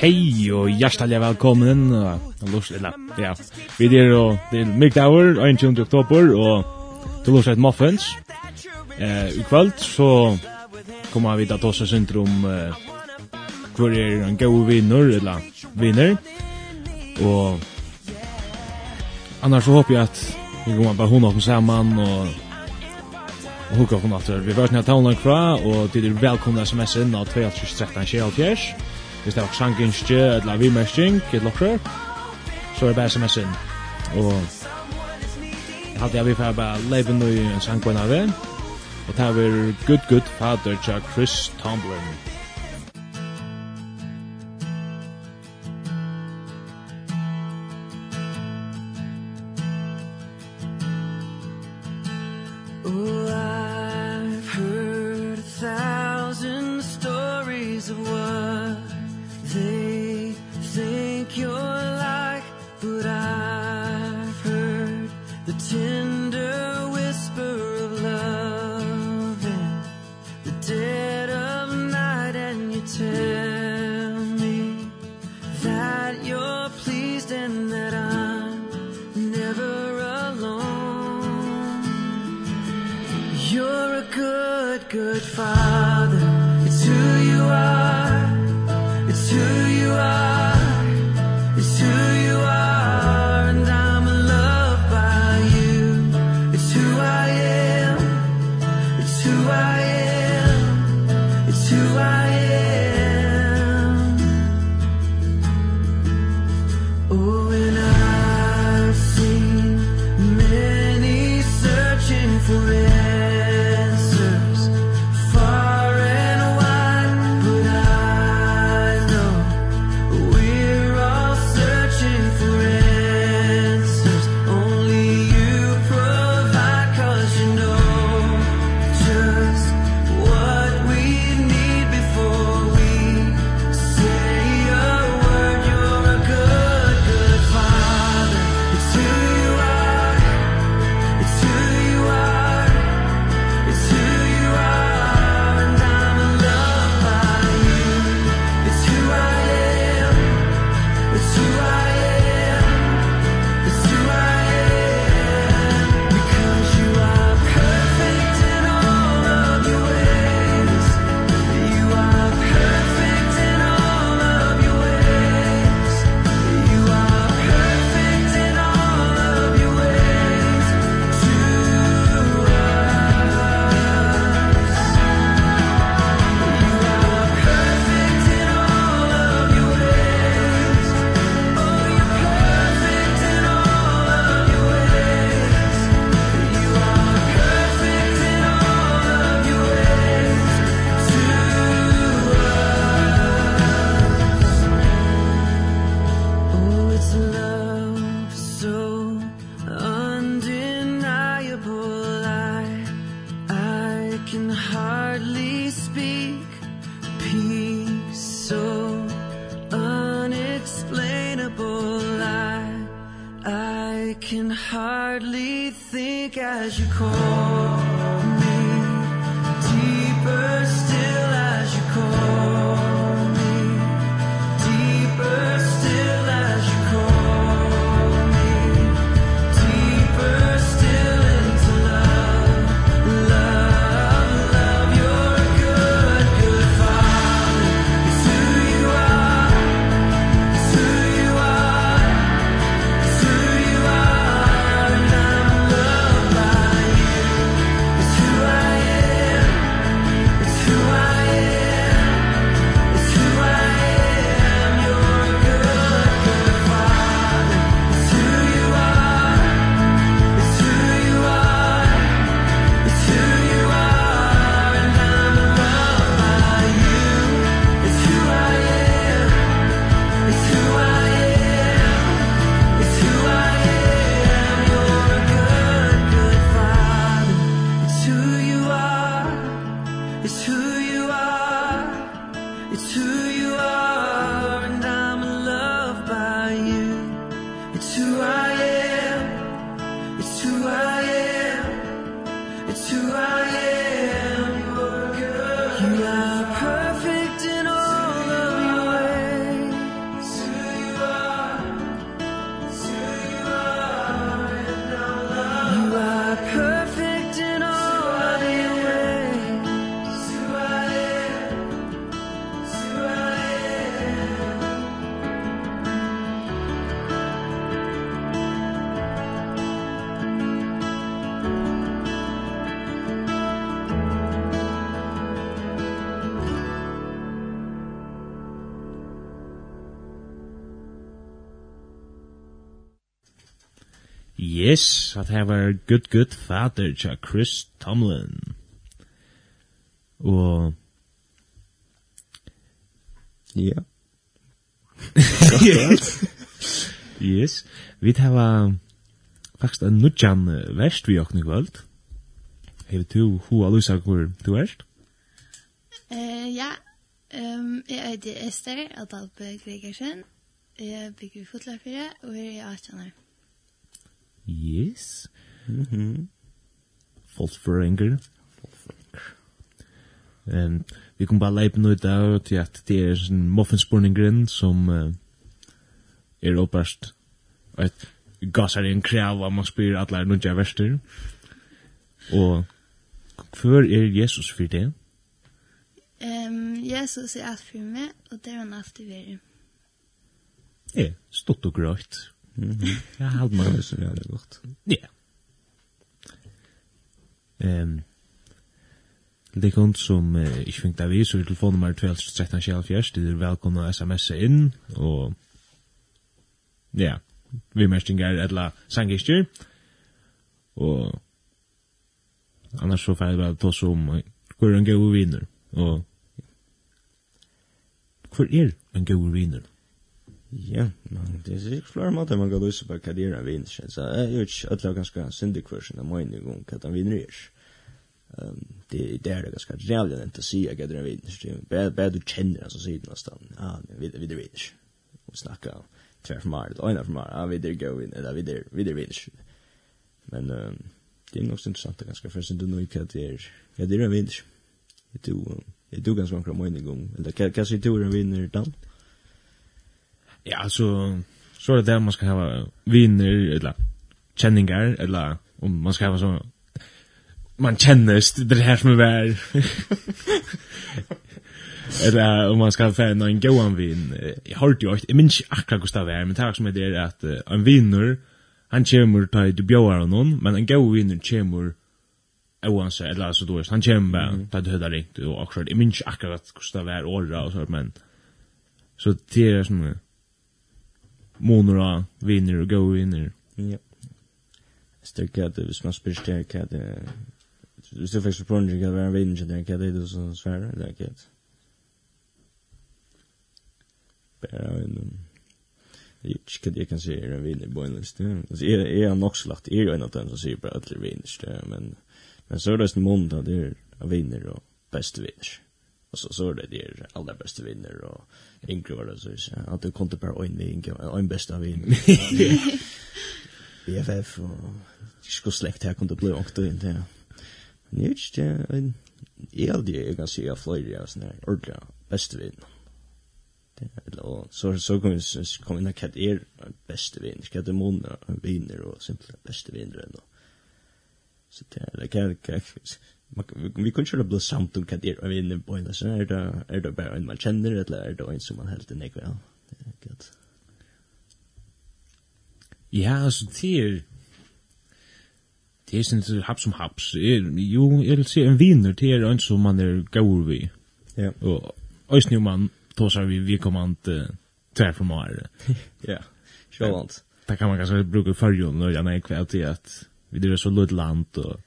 Hei og hjertelig velkommen. Ja, vi er og til Mykdauer, 21. oktober og til Lorsreit Muffins. Eh, i kvöld så kommer vi til å ta oss om eh, hvor er en god vinner eller vinner og annars så håper jeg at vi kommer bare hun opp sammen og og hukka opp Vi var snart taunan kva, og til er velkomna sms-en av 2313 24 hvis det var sangingstje, eller vimersking, et lokker, så er det bare sms'en. Og jeg hadde jeg vi fyrir bare leve nu i en sangkvenna og det var Good Good Father til Chris Tomlin. Yes, at her var good good father til Chris Tomlin. Og... Ja. yes. Vi hava faktisk en nudjan verst vi okne kvöld. Hei du hu alusa hvor du erst? Eh, ja. Ehm jeg heter Esther Adalbe Gregersen. Jeg bygger fotlar og jeg er 18 år. Yes. Mm for anger. Um, vi kom bare leipen ut av til at det er en muffinspurningren som uh, er opperst et gassar en krav av man spyr at lær nudja verster. Og hver er Jesus for det? Um, Jesus er alt for meg, og det er han alltid vært. Ja, stått og grøyt. Ja, halt mal ist ja gut. Ja. Ehm Det kom som eh, ikke fink da vi, så vi telefonnummer 12-13-74, det er velkomna sms-a inn, og ja, vi mestinger etla sangistyr, og annars så færdig bare ta tås om hvor er en god vinner, og hvor er en god vinner? Ja, men det er sikkert flere måter man kan løse på hva det er en vinner seg. Så jeg er ikke alle ganske syndig for sin mening om hva den vinner er. Det er det er ganske reale enn til å si hva det er en vinner Det er Bare du kjenner han som sier det nesten. Ja, vi er vinner seg. Og snakker om tvær for meg, eller øyne for meg. Ja, vi er gøy vinner, eller vi er vinner seg. Men det er nok så interessant ganske for sin du nå hva det er hva det er han vinner seg. Jeg tror ganske mange mening om, eller hva sier du er en vinner dan? Ja. Ja, alltså så er det der man skal ha viner eller kjenningar, eller om man skal ha så man känner det er her som er vær. eller om man skal få en goan vin. jeg har jo ikke, jeg minns ikke akkurat hvordan det er, men det er som er det at uh, en viner, han kommer til du bjøver av noen, men en goan viner kommer oansett, eller altså, du vet, han kommer bara til du høyder ringt og akkurat, jeg minns ikke akkurat Gustav är åra och så, men så det er som månader vinner og gode vinner. Ja. Styrka det hvis man spyrir til hva det Hvis det faktisk prøvner ikke at være en vinner til hva det er det som svære, det er ikke et. Bare en... Jeg vet ikke hva jeg kan si er en vinner på en liste. Jeg er nok slagt, jeg er jo en av dem som sier bare at det er vinner, men, men så er det en måned at det er vinner og beste vinner. Og så så det där allra bästa vinner och Ingrid var det så att du kunde bara en vinner en bästa vinner. BFF och skulle kom här kunde bli åkt in där. Nu är det en eldig jag kan se av Florida och sådär ordla bästa vinner. Eller så så kommer vi inn in att er bästa vinner. Ska det og vinner och simpelt bästa vinner ändå. Så det kan kan vi kunne köra blå samt om hva det er å vinne på en så Er det er det bare en man kjenner, eller er det en som man helt enkelt väl gott ja altså, det er... det er inte haps som haps. Er, jo jeg vil si, en vinner det er en som man er gaur vi ja. Og och ösnu man då vi vi kommer inte tvær for mer ja självant Da kan man kanskje bruke förjon og jag nej kväll till att vi det så lite land og...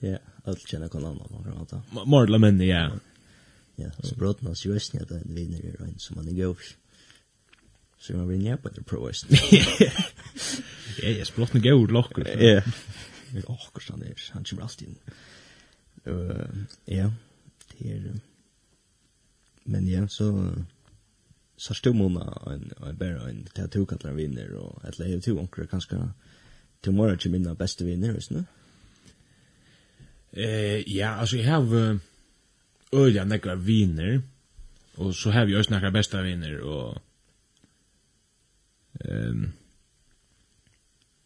ja öll känner kan annan någon prata. Mordla men ja. Ja, så brötna så just när den vinner är en som man går. Så man vinner på det proest. Ja, jag sprotna går lockar. Ja. Men och så där han kommer alltid in. Eh, ja. Det är men ja, så så stod stumma en en bara en tattoo kallar vinner och ett lägga till onkel kanske till morgon kommer mina bästa vinner visst nu. Eh, ja, alltså jeg har øyla nekva viner. Och så har vi ju nekva bästa viner och ehm um,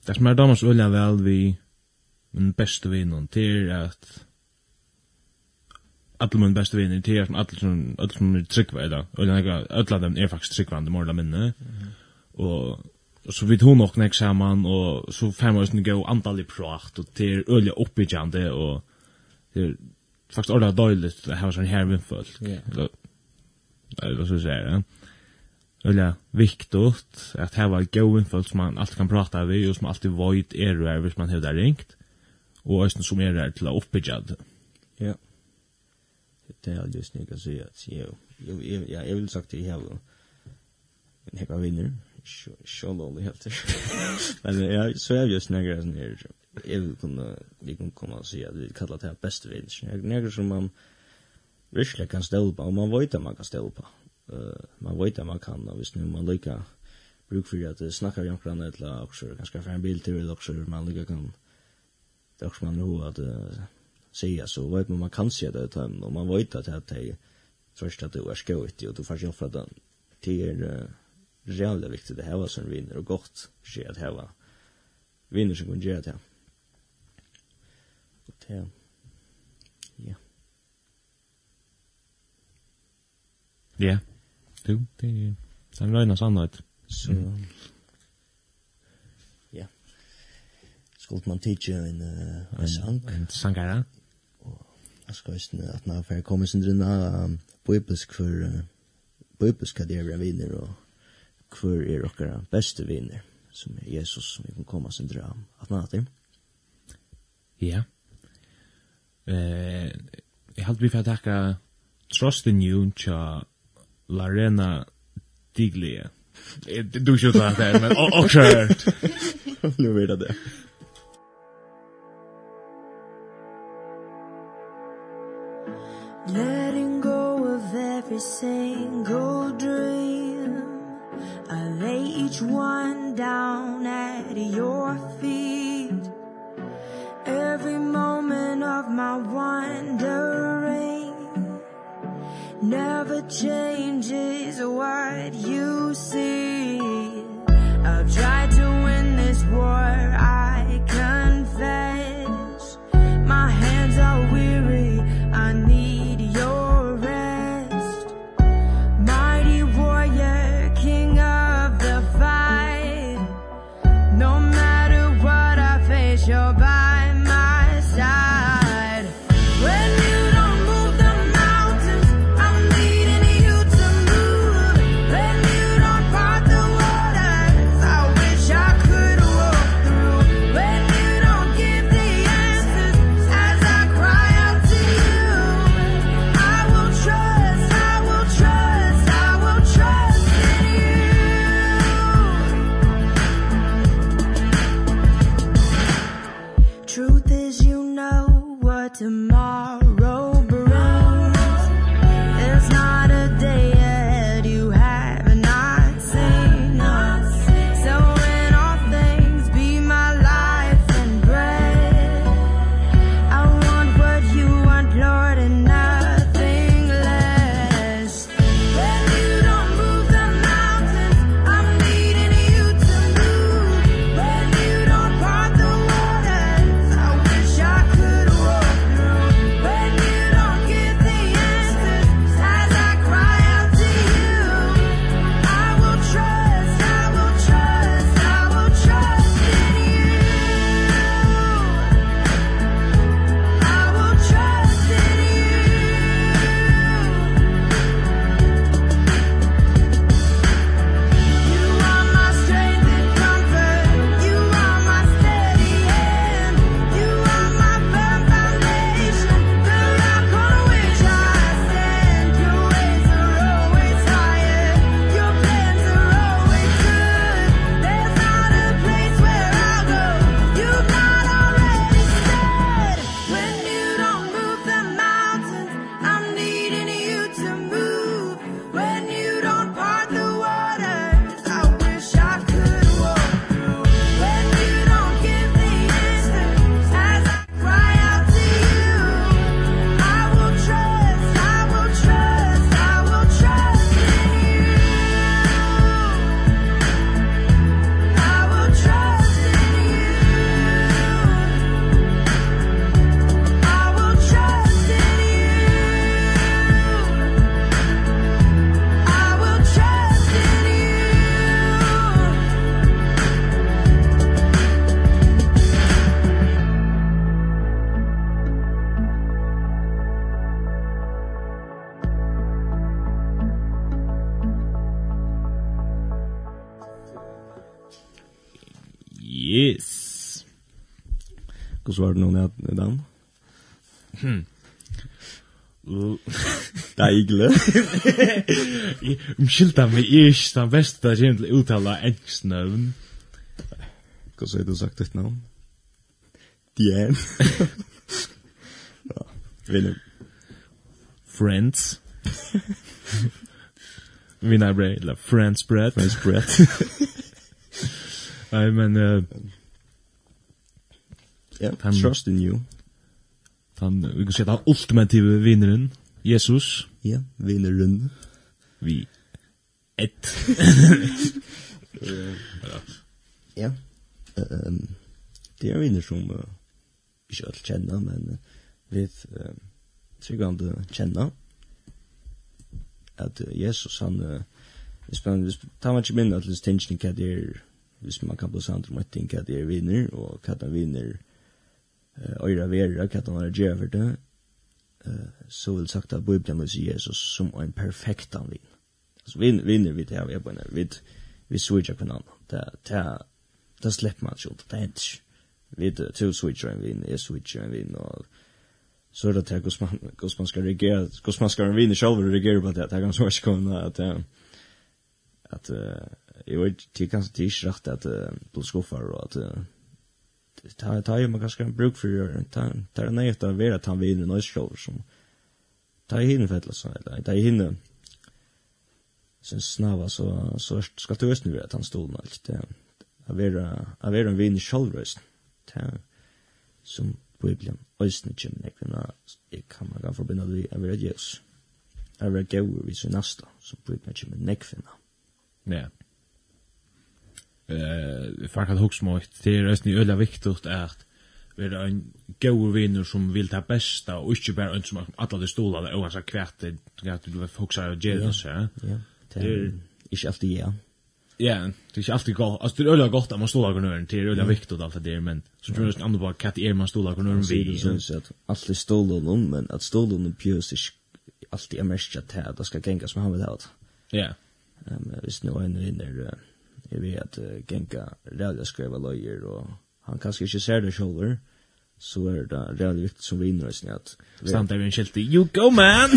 Det som er damas øyla vel vi min beste vinnun til at alle min beste vinnun til at alle som alle som er tryggva i dag ulja nekka alle dem er faktisk tryggva enn morla minne og så vidt hun nok nek saman og så fem år sin gau andal i prat og til øyla oppbyggjande og det är faktiskt ordentligt døyligt att ha sånn her med folk. Ja. Eller så säger ja. Eller viktigt att ha en god folk som man alltid kan prata med och som alltid vet är det hvis man har där ringt. Och östen som är där till att uppbygga det. Ja. Det er är alldeles å si at jeg, jeg, jeg, jeg, jeg vil sagt til jeg här en hekka vinner. Sjålålig helt. Men ja, så är just några sådana här jeg vil kunne, vi kan komme og si at vi kallar det her beste vinner. Jag näger som man virkelig kan stelle på og man vet at man kan stelle på. Uh, man vet at man kan og hvis nu man lykker bruk for at det att snacka om et eller også, kanskje for en bil till eller også, man lykker kan det er også man ro at uh, säga så vet man man kan se det utan och man vet att det är först att det är skojigt och du får hjälpa den till uh, jävla viktigt det här var som vinner och gott sker att här var vinner som kunde göra det här ja. Ja. Ja. Du, det er løgnet sannhet. Så... Mm. Ja. Skulle man tidsje en, uh, en sang. En sangare? Jeg skal ikke at når jeg kommer sin drønne um, bøybisk for... Uh, bøybisk at jeg er viner og hvor er dere beste viner som er Jesus som vi kan komme sin drønne at man jeg Ja. Eh, jeg halte vi for å takke Trust in You tja Larena Diglia. Du skjøter det her, men også hørt. Nu vet jeg det. Letting go of every single dream I lay each one down at your feet every moment of my wandering never changes what you see. I've tried to win this war. Yes. Hvordan var det noen jeg den? Hmm. Deigle. Umskylda meg ish, den beste der kommer til å uttale engelsknøvn. Hva så har du sagt ditt navn? Dien. ja, William. Friends. Vinnar bread, eller Friends bread. Friends bread. Nei, men... Uh, ja, yeah, trust in you. Han, vi kan säga den ultimative vinneren, Jesus. Ja, yeah, vinneren. Vi. Ett. Ja. Ehm det är vinner som uh, vi ska kjenner, men uh, vi uh, tycker han at uh, Jesus han uh, Det man spännande. Det tar man inte minna att det är hvis man kan blåsa sant om ett ting att det er vinner og hva han vinner uh, øyre vera, hva han har gjør for det uh, så vil sagt at Bibelen vil si Jesus som en perfekt han vinner. Altså, vin, vinner vi det her, vi er på en vi, vi switcher på en annen. Det, det, det slipper man inte, det händer ikke. Vi er to switcher en vinner, jeg switcher en vinner og så er det til hvordan man, hur man ska reagera, hur man skal vinne selv og reagera på det. Det er ganske inte kunna att, att, at, uh, jeg vet det er kanske det är rätt att du skuffar och att ta ta ju man kanske kan bruk för gör det er nej å være at han vill en nice show som ta hin för så eller ta hinne, sen snava så så ska du ösnu att han stod allt det att vara att vara en vinn shoulderist ta som Bibeln ösnu gym nekna jag kan man kan förbinda det att vara Jesus. Att vara gud vi så nästa som Bibeln gym nekna Ja eh fuck att hooks mig det är nästan öliga viktigt att vara en goda vinner som vill ta bästa och inte bara en som alla de stolarna och så kvärt det att du fokuserar och ge det så ja det är inte alltid ja Ja, det är inte alltid gott. Alltså det är öliga gott att man stolar gunören, det är öliga viktigt allt det där, men så tror jag att andra bara katt är man stolar gunören vid. Det syns att allt är stolar men att stolar någon pjös är alltid är mest att det ska gängas som han vill ha det. Ja. Men visst nu är uh, jeg vet at uh, Genka rævlig skriva løyer, og han kanskje ikke ser det sjåler, så er det rævlig viktig som vi innrøsning at... Samt er vi en skilt you go man!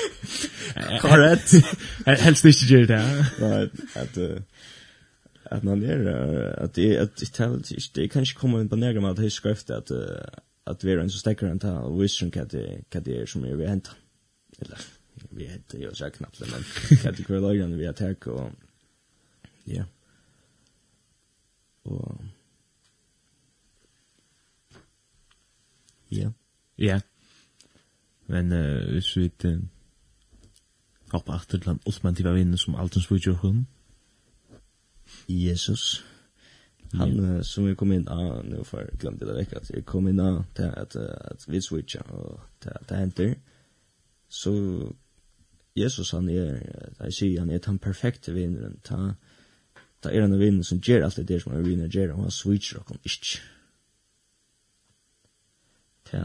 Korrekt! Helst ikke gjør det. Nei, at... At man er, at det at det er, at det kan ikke komme inn på nærmere med at er skrøft at at vi er en så stekker en tal, og viser hva det er som er vi hentet. Eller, vi hentet jo så knappt, men hva det er vi har takk, og Ja. Og... Ja. Ja. Men uh, hvis vi ikke hopper achter til den ultimative vinnen som alt som spør hun. Jesus. Han yeah. som vi kom inn av, nu får jeg glemte det vekk, at jeg kom inn av til at, at vi switcha og til at det henter. Så Jesus han er, jeg sier han er den perfekte vinneren, ta ta er en vinn som gjør alt det der som er vinn gjør, og han switcher og han ikke. Ta,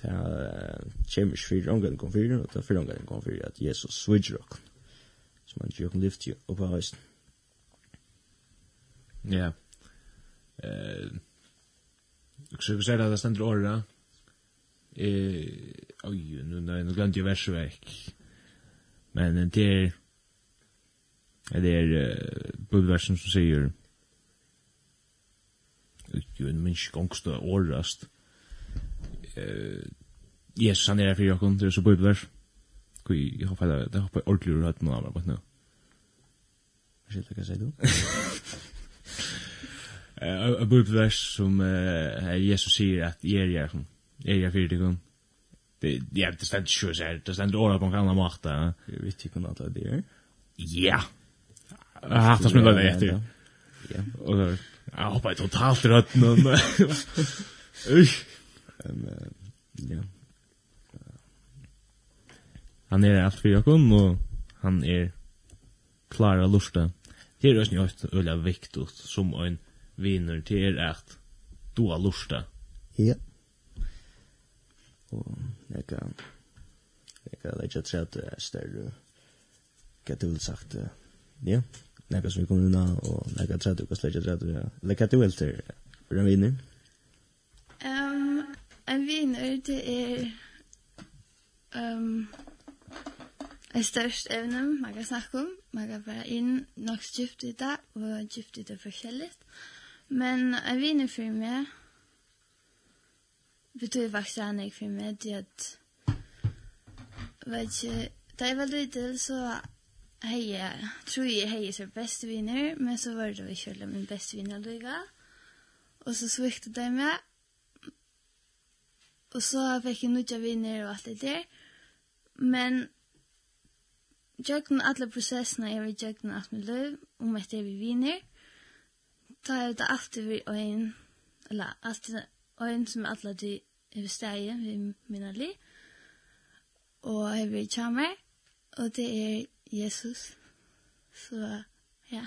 ta, kommer ikke fyrir omgang kom fyrir, og ta er fyrir omgang kom fyrir at Jesus switcher og han, som han gjør kan lyfte opp av høysten. Ja. Så vi ser at det stender året, Eh, oj, nu när jag glömde ju verset Men det är det er uh, bibelversen som sier jo en minst gongst og årast. Uh, Jesus han er her fyrir okkur, det er så bibelvers jeg hopper det jeg hopper ordentlig ur høyden av meg nå. Hva skjer hva sier du? En bibelvers som uh, Jesus sier at jeg er her jeg er her for jokken det ja det stendt sjøs her. Det stendt åra på en kalla makta jeg vet ikke hva det er. Ja. Jag Ja, det skulle det efter. Ja. Och då jag hoppar totalt rött nu. Usch. ja. Han är allt för jag och han är klar att lusta. Det är ju inte öliga viktigt som en vinner till er att du har lusta. Ja. Och jag kan jag kan lägga till att det är större. Gatt sagt, ja nekka som vi kommer unna, og nekka tredje, og slik tredje, ja. Eller hva er det vel til for en vinner? Um, en vinner, det er um, et størst evne man kan snakke om. Man kan være inn nok djupt i det, og djupt i det forskjellig. Men en vinner for meg, betyr faktisk han ikke for meg, det er at, vet ikke, da jeg var liten, så Hei, tror jeg hei så beste viner, men så var det jo ikke min beste viner lyga. Og så svikte de meg. Og så fikk jeg nødja viner og alt det der. Men jøkken alle prosessene er vil jøkken alt min løv, om at jeg vil viner, da er det alltid vi øyn, eller alltid øyn som alle de er steget ved minne. Og jeg vil kjammer, og det er Jesus. Så ja.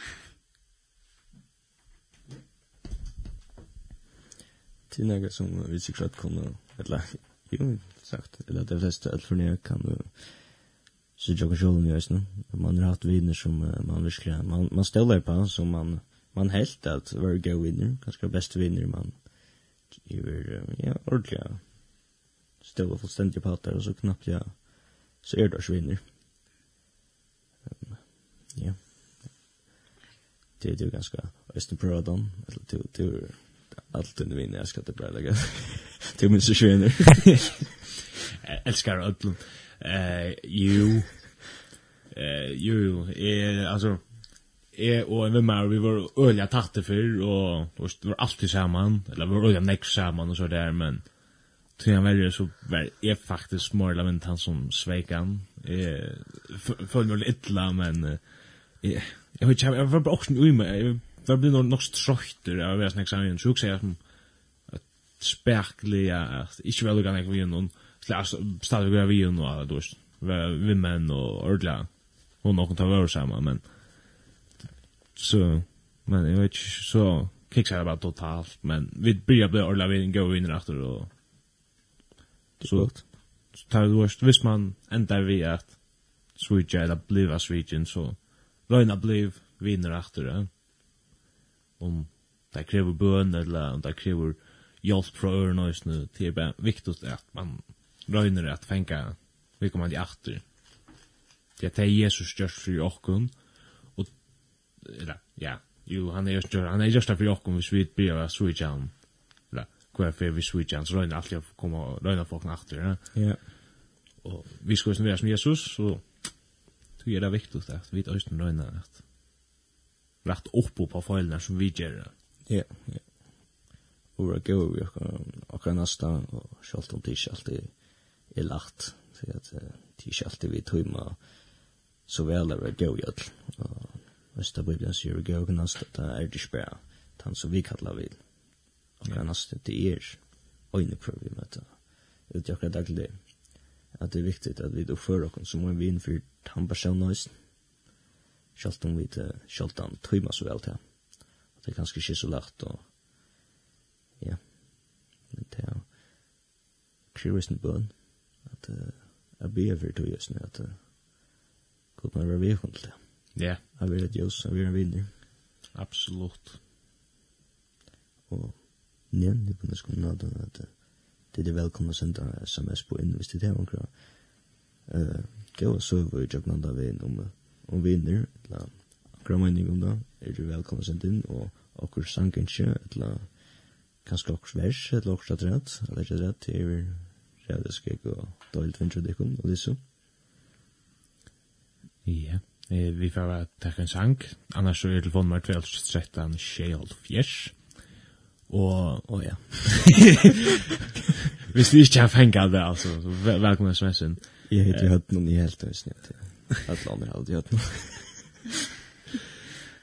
Til något som vi sikkert att kunna eller jo sagt eller det fleste alt for förneka kan du så jag kan själv nu nu man har haft vinner som man verkligen man man ställer på som man man helt att vara go vinner. kanske bästa vinner man över ja ordentligt ställer fullständigt på att det så knappt ja så är det svinner. Mm. Ja. Det är ju ganska östen på dem. Alltså du du alt under vinner jeg ska det bare legge. Du minns ju sjön. Älskar allt. Eh Jo, eh jo, är alltså är och en vimmer, vi var øyla tatter för och og vi var alltid samman eller vi var øyla näck samman och så där men Tror jag väl så väl är faktiskt smörla men han som svekan. Eh följer lite illa men Ja. Jag vet jag var också nu med. Jag blev nog nog tröttar. Jag vet inte exakt hur jag ska säga. Spärkliga att inte väl kan jag vinna någon slash stadig grejer vi och alla då. Vi män och ordla. Och någon tar över samma men så men jag vet inte så kicksar bara totalt men vi börjar bli ordla vi går in efter och så tar det visst man ändar vi att switcha eller bliva switchen så røyna bliv vinner aftur, ja. Om det krever bøn, eller om det krever hjelp fra ørenøysene, det er bare viktig at man røyner at fenga vi kommer til aftur. Det er det Jesus gjørs for jokken, og, eller, ja, jo, han er just, han er just for jokken hvis vi blir av switcha han, eller, hver fyr vi switcha han, så røyner alltid å komme og røyner folk aftur, ja. Ja. Og vi skal være som Jesus, så Tog är det viktigt at vi inte röjna at rett oppå på feilene som vi gör. Ja, ja. Og det går vi akkurat nästan og kjallt om tisch alltid er lagt. Så att ikke alltid vi tumma så vel er det går jag. Och nästa bibeln sier vi går nästan att det är det spär. Tant vi kallar vi. Akkurat nästan det er ojne problem att utgöra det at det er viktig at vi oppfører för oss som en vinn personen tampersjonøys. Sjalt om vi ikke sjalt om tryma så vel til. Det er kanskje ikke så lagt og ja. Men det er curious bøn. bun at a be over to us now at god man var vi kom til det. Ja. Jeg vil at jøs, jeg vil en vinner. Absolutt. Og njen, det kunne skulle nå at uh, det er velkomna å senda sms på inn hvis det er omkring uh, gå og søve i Jøgnanda veien om, om vinner eller akkurat mening om det er du velkomna å senda inn og akkur sangenskje eller kanskje akkur vers eller akkur rett eller ikke rett til er realiskeg og døylt vinner dikken og disse Ja, vi får takk en sang. Annars så er telefonen 12 13 6 4 Och och ja. Visst vi inte har fänga det alltså så väl välkomna som sen. Jag heter ju hött någon i helt och snitt. Att andra hade hött någon.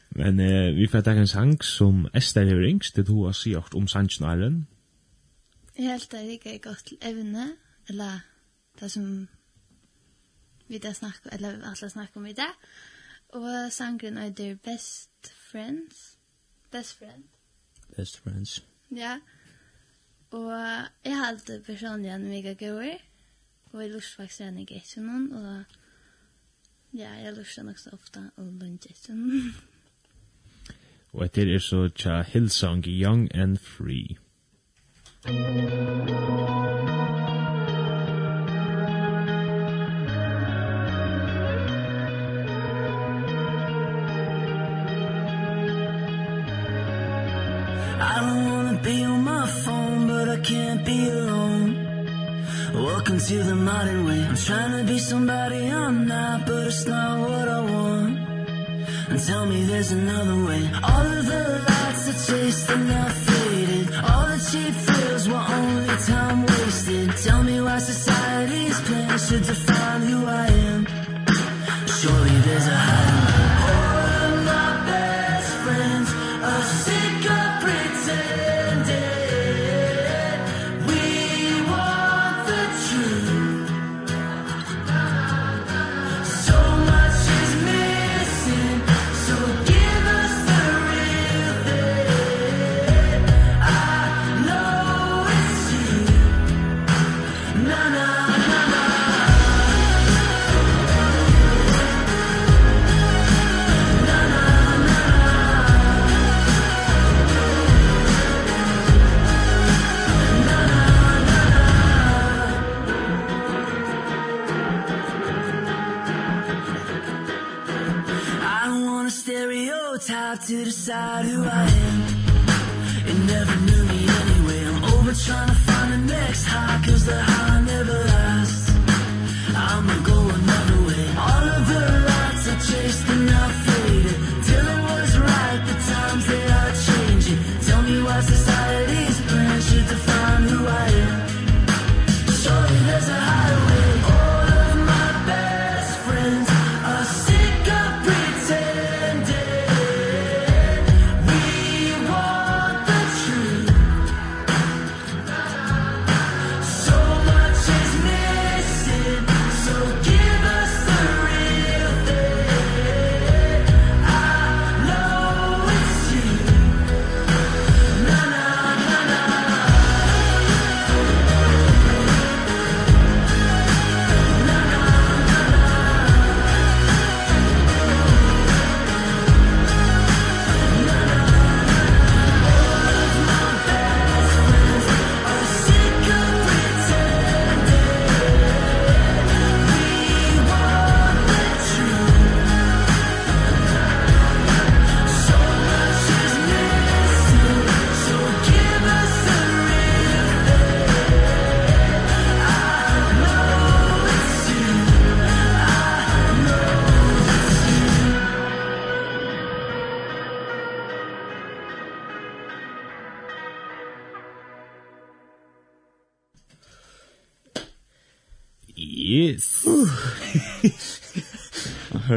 Men eh, vi får ta en sang som Esther har ringst til hun har sagt om Sanchen Island. Jeg helt er ikke godt evne, eller det som vi da snakker, eller vi alle snakker om i dag. Og sangren er Best Friends. Best Friends best friends. Ja. Og jeg har alltid personlig en mega gøy. Og jeg lurer faktisk en i etter noen. Og ja, jeg lurer nok så ofte å lunge etter noen. Og etter er så tja Hillsong Young and Free. Thank you. be on my phone but I can't be alone. Welcome to the modern way. I'm trying to be somebody I'm not But it's not what I want. And tell me there's another way. All of the lights are chased and now faded. All the cheap thrills were only time wasted. Tell me why society's plan should define who I am. Surely there's a to decide who I am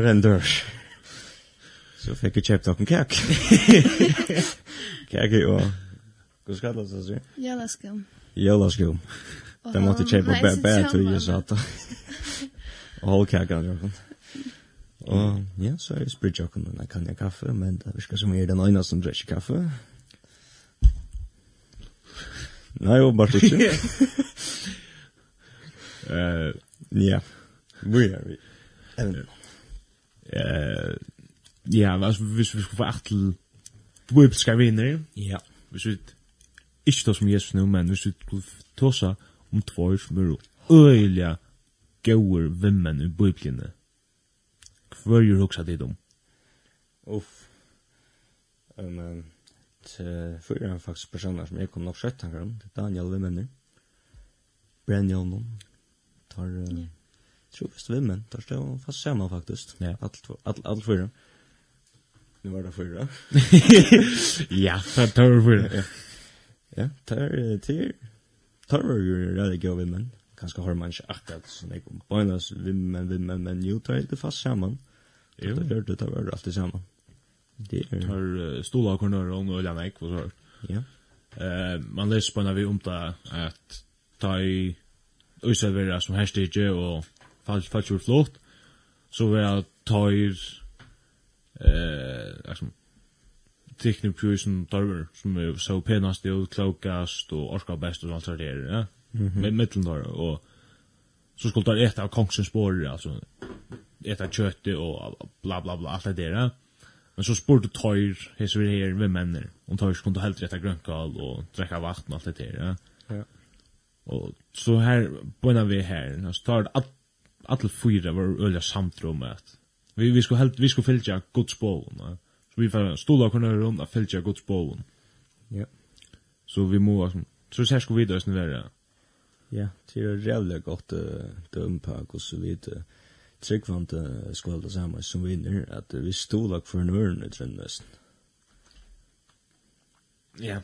en dörr. Så fick jag köpt en kak. Kärk i år. Hur ska det sig? Jölaskum. Jölaskum. Det måste köpa bär bär till ju så att. Och håll kärkan jag kan. Och ja, så är det sprit jag kunde jag kan jag kaffe men det ska som är den ena som dricker kaffe. Nej, och bara så. Eh, ja. Vi är vi eh ja, alltså hvis vi skulle få achtel bibelska vinner. Ja. Hvis vi ikke tar som Jesus nu, men hvis vi skulle tåsa om tvær som er øyelig gauer vimmen i biblene. Hva gjør du også det om? Uff. Men fyrir han faktisk personer som jeg kom nok sett tanker om, det er Daniel vimmenner. Brenn gjennom. Tar... Uh, yeah tror visst vimmen, där står fast samma faktiskt. Ja. Allt allt allt fyra. Nu var det fyra. ja, det tar vi fyra. Ja, ja tar till tar ju det går vimmen. Kanske har man inte akkurat sån där bonus vimmen vimmen men ju tar det fast samman. Jo. Det gör det tar allt samman. Det tar stola og corner og noe näck vad så. Ja. Eh man leser på när vi omta at ta i Øysa som herstige og falsk ur flott, så var jeg tar eh, liksom, tekne pjusen tarver som er så penast og klokast og orska best og alt det der, ja. Med mittel der, og så skulle det eta av kongsens spår, altså eta kjøttet og bla bla bla, alt det der, ja. Men så spurte tøyr hese vi her ved menner, om tøyr skulle helt rett av og drekka vatten og alt det der, ja. ja. Og så her, på en vi her, så tar det at, alle fyra var ølja samtro om vi vi skulle helt vi skulle fylgja Guds bollen. Så vi får stola kunna rundt att fylgja Guds bollen. Ja. Så vi må så så ska vi då snälla vara. Ja, det är jävligt gott dömpa och så vidare. Tryggvant det samme som vinner att vi stola för en örn i trendnäst. Ja.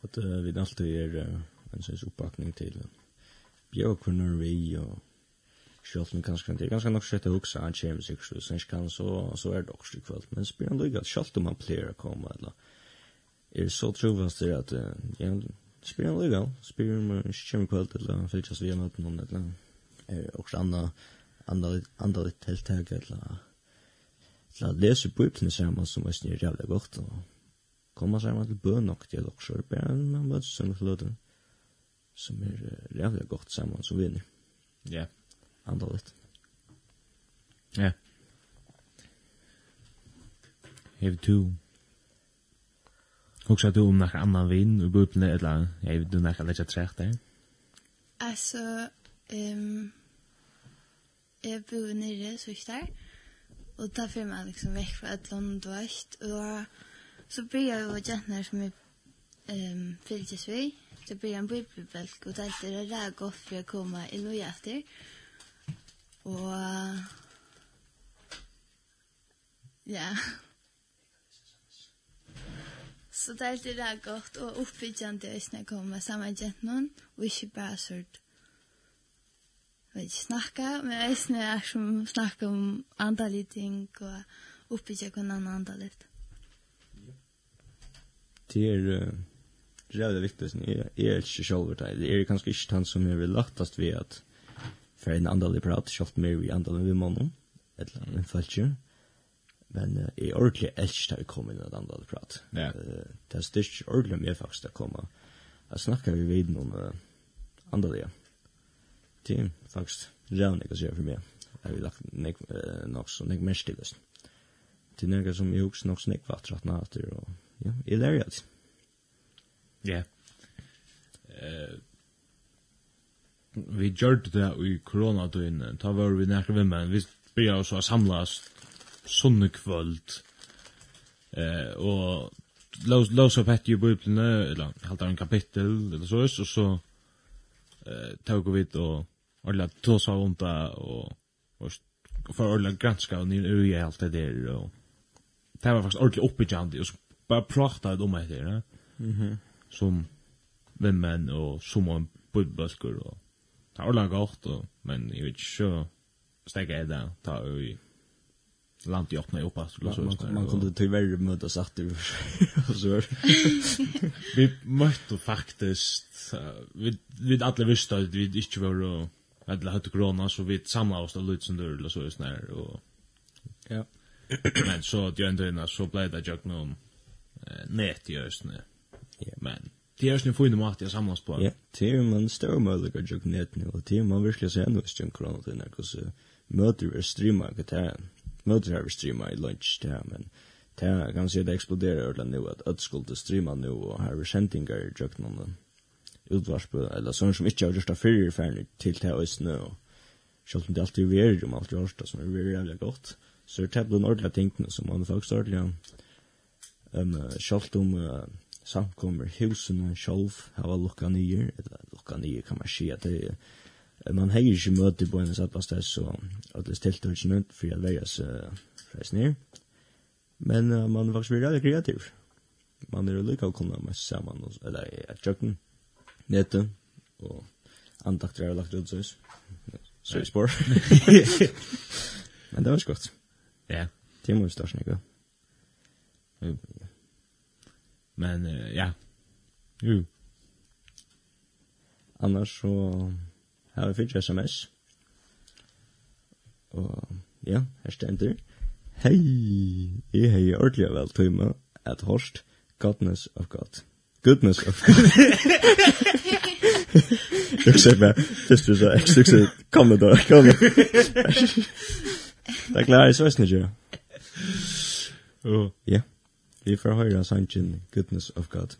Att vi alltid är en sån oppbakning till uh, bjør bjørkunnur vi og sjálvt men kanskje det er ganske nok sett å hugsa han kommer sikkert så sen kan så så er det også i kveld men spyr han nog at sjálvt om han pleier å komme eller er det så trofast det att ja spyr han spelar nog han ikke kommer i kveld eller fyllas vi har møtt noen eller er är också andra andra litt tiltak eller Så lese bøyplene sammen som er snir jævlig godt, og komme sammen til bøn bønoktig, eller også, er bare man møtes som lødden som er uh, rævlig godt sammen som vinner. Ja. Yeah. Antallet. Ja. Yeah. Hev du Hoxa du om några annan vin og bubble eller hev du några lägga trächt der? Alltså ehm jag bor nere så där. Och där får man liksom väck från ett land och så blir jag ju jättenär som jag ehm fyllt vi. Sverige til Brian Bibelk og tenkte det er godt for å komme i noe etter. Og ja. Så det er det godt og oppbyggende hvis jeg kommer sammen med noen og ikke bare sånn vet ikke snakke, men jeg snakker som snakker om andre ting og oppbygge hvordan andre litt. Det er jävla viktigt ni är er ikke själva där. Det er kanskje ikke han som er väl lättast vid at för en annan prat skaft mer vi annan vi mannen eller en falske. Men är ordentligt älskar inn komma in annan prat. Ja. Det er styrst ordentlig mer faktisk att komma. Jeg snackar vi vid någon annan det. Det är faktiskt jävligt å säga for meg. Jeg vil lagt nek nok så nek mest till det. Det är något som jag också nog snäckvart nek, nå att det och ja, i lärjat. Ja. Eh vi gjorde det i koronatiden. Ta var vi nærke vi men vi byrja oss å samlas sunne kvöld. Eh og lås lås upp ett ju bibeln eller halta en kapitel eller så så så eh tog vi då och la tosa runt och och för att granska och ni är ju helt det där och det var faktiskt ordentligt uppbyggande och så bara pratade om det där. Mhm som vimmen og som en budbøsker og det er ordentlig godt, og, men jeg vet ikke steg er det, ta og i landet i åpne i oppa. Man, kunne tyverre møte og etter og så Vi møtte faktisk, vi, vi alle visste at vi ikke var og eller hade corona så vi samla oss lite som dörr eller så just när och ja men så att jag ändå innan så blev det jag någon nät i östne Ja, men det er ju en mat jag samlas på. Ja, det är man stor möjlighet att jag knät nu och det är man verkligen sen och stund kronor till när så möter vi streama gitarren. Möter vi streama i lunch där men det kan se det exploderar ordentligt nu att att skulle streama nu och här vi sendingar jag knät utvarspe eller sånn som ikke har gjort det før i til det og snø. Selv om det alltid er jo om alt gjort det som er jævlig gott. så er det på den ordentlige tingene som man faktisk ordentlig um, selv om uh, samkommer husene sjolv hava lukka nyer, eller lukka nyer kan man si at det er man heier ikke møte på en satt sted, så at det stilte hun ikke nødt for å være seg freis ned. Men uh, man faktisk blir veldig kreativ. Man er jo lykke å kunne med sammen, eller i et kjøkken, nete, og andakter er lagt ut, så så i spår. Men det var så godt. Ja. Det må vi starte, ikke? Ja. Men uh, ja. Jo. Annars så har vi fyrtje sms. Og ja, her stender. Hei, jeg hei ordentlig vel tøyma at horst godness of God. Goodness of God. Jeg ser meg, just du sa, jeg synes det, kom da, kom da. Det er klart, jeg så er snitt, ja. Ja. Vi får høyra sangen Goodness of God.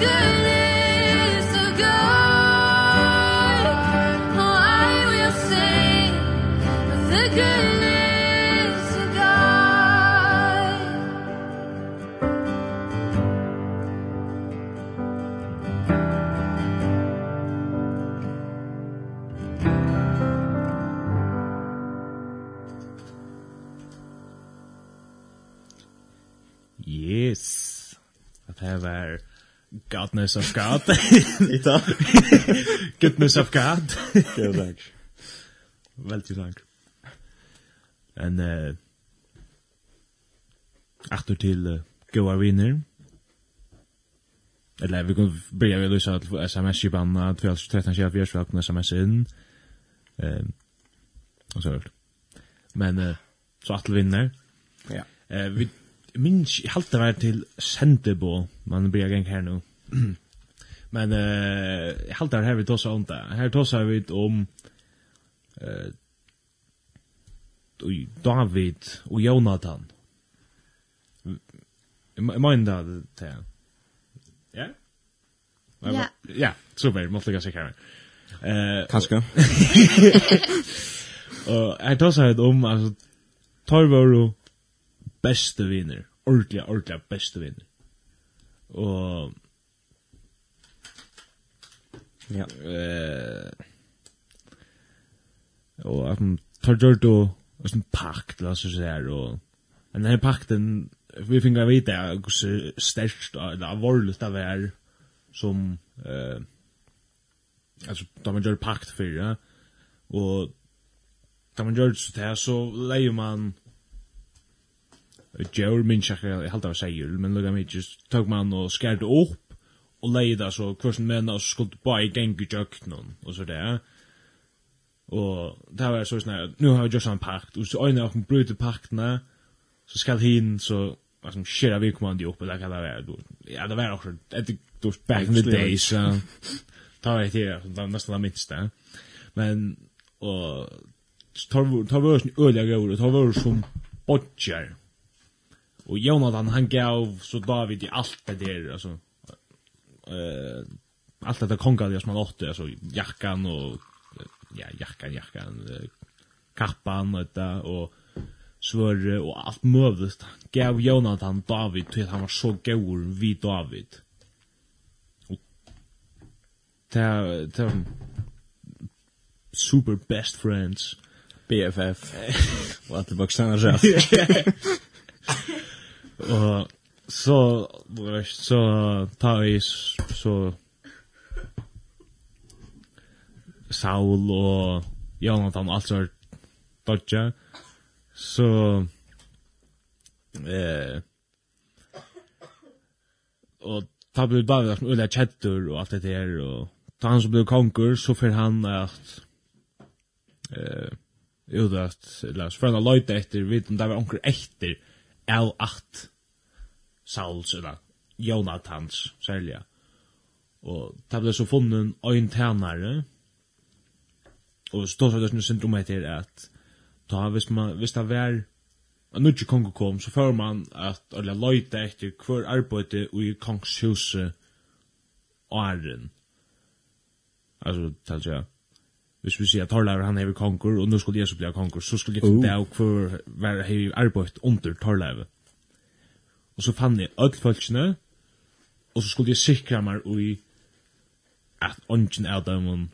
good. Godness of God. Ita. Goodness of God. Jo, takk. Veldig takk. En, eh, Aftur til uh, goa viner. Eller vi kan börja vid lysa till sms-kibanna 12-13-24 för att sms in. Ehm, och så hört. Men eh, så att vinner. Ja. Eh, vi minns, jag halte var till Sendebo, man börjar gäng här nu. Men eh uh, haltar här vi tossa om det. Här tossar vi om eh uh, David och Jonathan. Jag menar det där. Ja? Ja. Ja, super, måste jag säga. Eh kanske. Och här tossar vi om alltså Torvoro bästa vinner. Ordliga, ordliga bästa vinner. Och Ja. Eh. Och att man tar gjort då och sen pakt la så där och den här pakten vi finner vita hur stärkt eller allvarligt det är som eh alltså då man gör pakt för ja och då man gör så där så lägger man Joel Minchak, jeg halte av seg men lukka mig, tog man og skærte opp og leida så kursen menn og skuld bare gengu jøknon og så det. Og det var så sånn nu har vi just en pakt, og så øyne av brute paktene, så skal hin så alltså shit vi kommer inte upp eller kan det vara då ja det var också ett då back in the days så ta det här så nästan det minsta men och tar tar vi en öliga gör tar vi som botcher och Jonathan han gav så David i allt det där alltså eh allt det kongaliga som man åtte alltså jackan och ja jackan jackan kappan och det och svörre och allt möjligt. Gav Jonathan David till han var så god vid David. Och det det super best friends BFF. Vad det vuxna är. Och så så tar vi så Saul og Jonathan alt så dodja så eh og ta blir bara som ulla chatter og alt det der og ta han som blir konkur så för han at eh udat eller så för han lojta efter vet om det var onkel etter, L8 Sauls, eller Jonathans, særlig. Og det ble så funnet en tænare, og stås av det som syndrom heter at da, hvis, man, hvis det var en nødje ikke kom, så får man at eller løyte etter hver arbeid i kongshuset åren. Altså, tatt jeg, hvis vi sier at Torleir han hever konger, og nå skulle Jesus bli konger, så skulle jeg få det hver hever arbeid under Torleir og så fann jeg öll folkene, og så skulle jeg sikra meg ui at ongen av dem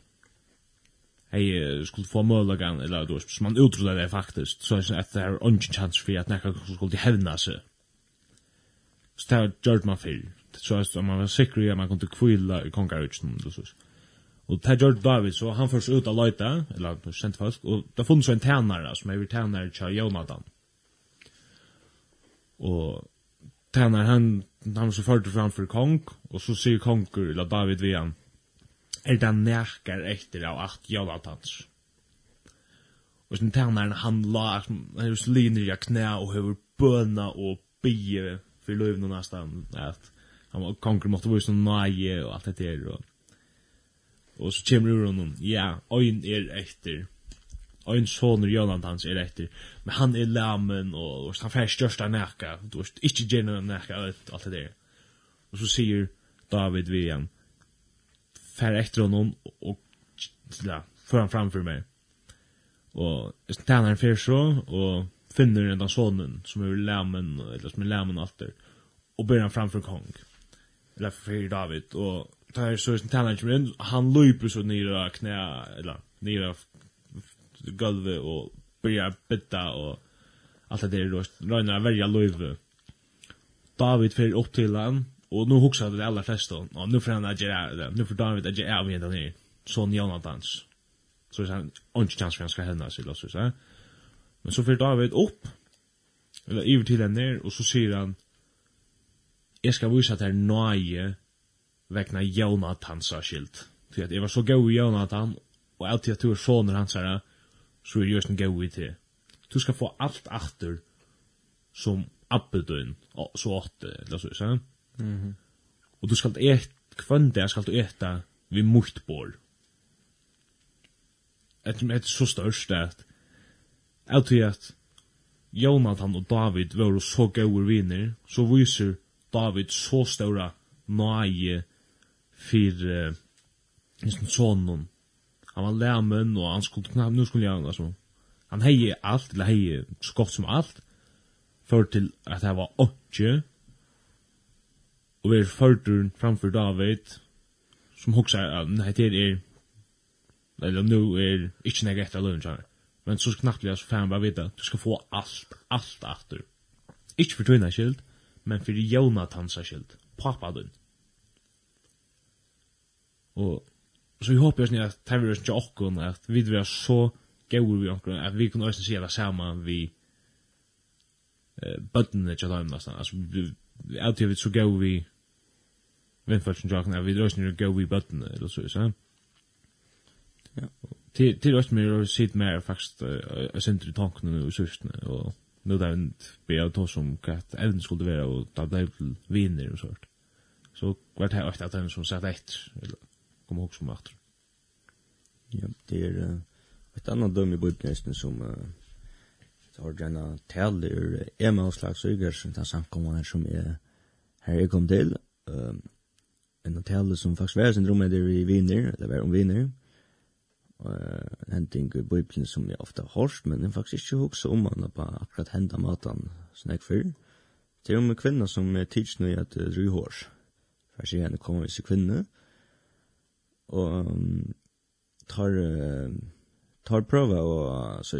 hei skulle få mølagan, eller du vet, som man utrudde det faktisk, så er det at det er ongen chans for at nekka skulle hevna seg. Så det har gjort man fyr. Så er man var sikker i at man kunne kvila i kongarutsen, eller så. Og det gjør David, så han først ut av løyta, eller kjent folk, og det funnes en tænare, som er vi tænare til Jonathan. Og tjänar han han så förde framför kong och så säger konkur eller David Vian är det närkar efter av att Jonathans och sen tjänar han la han hus linjer knä och hur böna och be för lövna nästan att han var konkur måste vara så naje och allt det där och och så kommer ur honom. Ja ögon är efter ein sonur Jonathans er etter, men han er lamen, og, og han fær størsta nækka, du veist, ikkje gjerna nækka, alt det der. Og så sier David vi igjen, fær etter honom, og, ja, får han framfor meg. Og tænaren fyr så, og finner den sonen, som er lamen, eller som er lamen alter, og ber han framfor kong, eller fyr David, og tar så tænaren kommer inn, han løyper så nira knæ, eller nira av gulvet og börjar bytta og allt det där då röna välja löv. David fer upp till han och nu huxar det alla flesta. Ja, nu får han att göra det. Nu får David att göra av igen där. Så Jonathans. Så är han inte chans för han ska hända sig då så Men så för David upp eller över till den där och så säger han Jag ska visa dig nöje vekna Jonathans skilt. För att jag var så god i Jonathan og alltid at du er soner hans här så er jøsten gau i til. Du skal få alt achter som abbedøyn, så åtte, eller så, så. Mm -hmm. Og du skal et, kvann det, skal du eta vi muktbor. Et, et så størst at, at at Jonathan og David var så gauur viner, så viser David så ståra nøye fyrir uh, sonen han var lämmen och han skulle knappt nu skulle jag alltså han heje allt eller heje skott som allt för till att det var åtje. och vi förtur framför David som också är nej det är eller nu är inte något rätt alone tror men så knappt jag så fan bara veta du ska få allt allt efter. inte för tunna skild men för Jonathans skild pappa din och så vi hoppas ni att tar vi oss till åkken att vi vill så gör vi åkken att vi kan också se det samma vi eh, bötten är till dem nästan alltså vi alltid vi så gör vi vindfalsen till åkken att vi vill också gör vi bötten eller så så. Ja. Till till oss mer och sitt mer faktiskt jag syns i tanken nu så och nu där inte be av tog som att elden skulle vara och ta det till viner och sånt. Så vart här efter att den som satt efter eller kom ihåg som efter. Ja, det är uh, ett annat döm i bibeln som uh, har denna tal ur Emma och slags ögersen till samkomman som är här jag kom till. Uh, en tal som faktiskt var sin rummet där i vinner, eller var om vinner. Uh, en ting i bibeln som jag ofta har men den faktiskt inte ihåg om man på akkurat hända som snäck för. Det är om en kvinna som är tidsnöjad uh, ryhårs. För sig henne kommer vi till kvinna og um, tar uh, tar prøva og så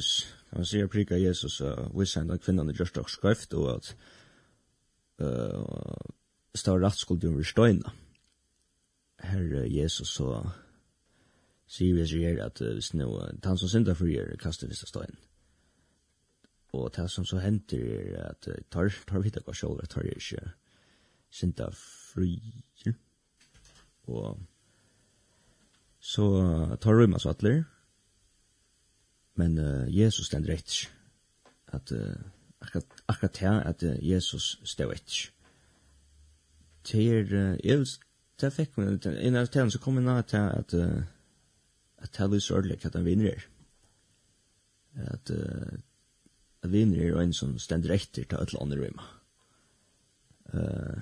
kan man sier prika Jesus og visse henne kvinnan i just og skrift og at uh, står rett skuld under støyna Herre Jesus så sier vi sier at hvis nå han som synder for gjør kaster visse støyna og det som så henter er at tar, tar vi ikke selv, tar ikke synda fri og så tar rymma så atler. Men uh, Jesus stend rett at uh, akkurat, akkurat her at uh, Jesus stod rett. Til uh, jeg det fikk man, innan av tiden så kom jeg nær til at uh, at det er litt sørlig at han vinner er. At uh, at vinner er en som stend etter til et eller annet rymma. Uh,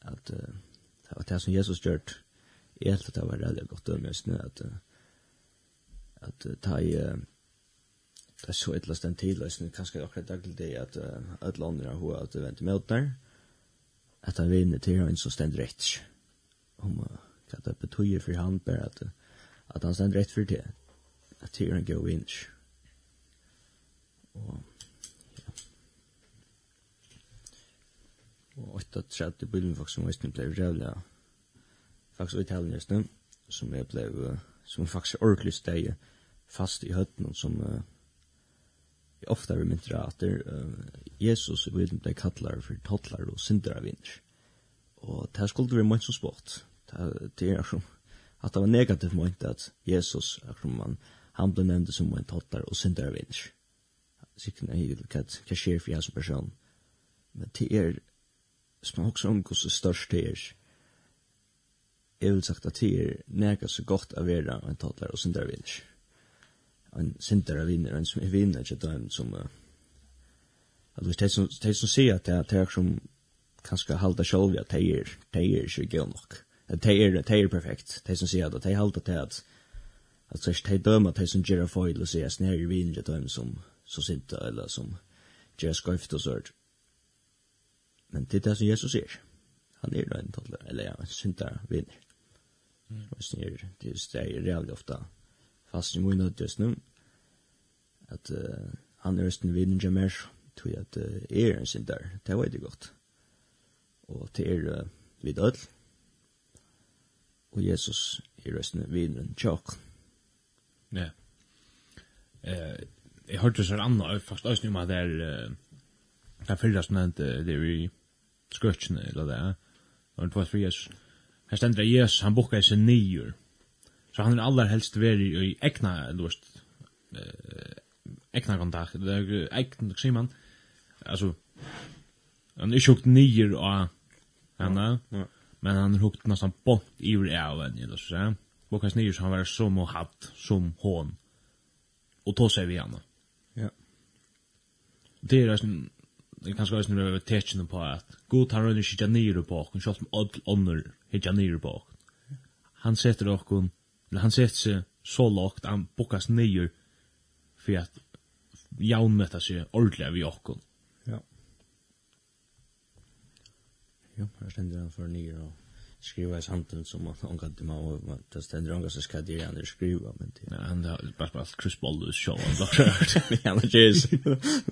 at uh, at det som Jesus gjørt jeg helt at det var veldig godt dømme snø at at ta i det er så et eller annet tid løsning kanskje akkurat daglig det at alle andre har at det venter med der. At han vinner til han som stender rett om hva det betyr for han bare at at han stender rett for det at til han går vinner og ja. Og 8.30 bilden faktisk som visst ble rævlig faktisk uttalen nu, som jeg ble, uh, som jeg faktisk ordentlig steg fast i høtten, som uh, jeg ofte har mynt at uh, Jesus i bøyden ble kattler for tottlar og synder av vinner. Og det skulle være mye som spått. Det er som, at det var negativt mye at Jesus, akkurat man, han ble nevnt som en tottlar og synder av vinner. Sikkert nei, hva hva skjer for jeg som person? Men det er, som man også omgås det største er, jeg vil sagt at det er nega så godt å være en tattler og syndere vinner. En syndere vinner, en som er vinner, ikke den som... Uh, Altså, det som, det som sier at det er som kan skal halda sjolv at det er, det er ikke gøy nok. Det er, det er perfekt. Det som sier at det er halda til at at det er dømer det som gjør feil og sier at snær er vinner, til den som som sinta eller som gjør skøyft og sørt. Men det er det som Jesus sier. Han er en tattler, eller ja, en syndere vinner. Det är det är reellt ofta fast i mina just nu att uh, han är sten vid en jamers tror jag att är en sin där. Det var det gott. Och till er uh, vid öll. Och Jesus är rösten vid en tjock. Ja. Eh, jag hörde så annan fast öst nu med där där förra snänt det vi skrutchen eller där. Och det var för Jesus. Her stender at Jesus, han bukka seg nyer. Så han er aller helst veri i egna, eller vist, egna kontakt, egna, sier man, altså, han er ikke hukt nyer av henne, men han er hukt nesten bort i ur av henne, eller så sier Bukka seg nyer, så han var som og hatt, som hån, og tå seg vi henne. Ja. Det er sånn, det kan också när vi tecken på att god tar hon inte ner på och själv med all annor hit ner på. Han sätter och eller han sätter sig så lågt han bokas ner för att jaunmätta sig ordentligt vi och. Ja. Jo, här ständer han för ner och skriva i samtidig som man ångar till man och det ständer ångar så skal det ju skriva men det Nej, han har bare bara Chris Ball is show han look at me and the jazz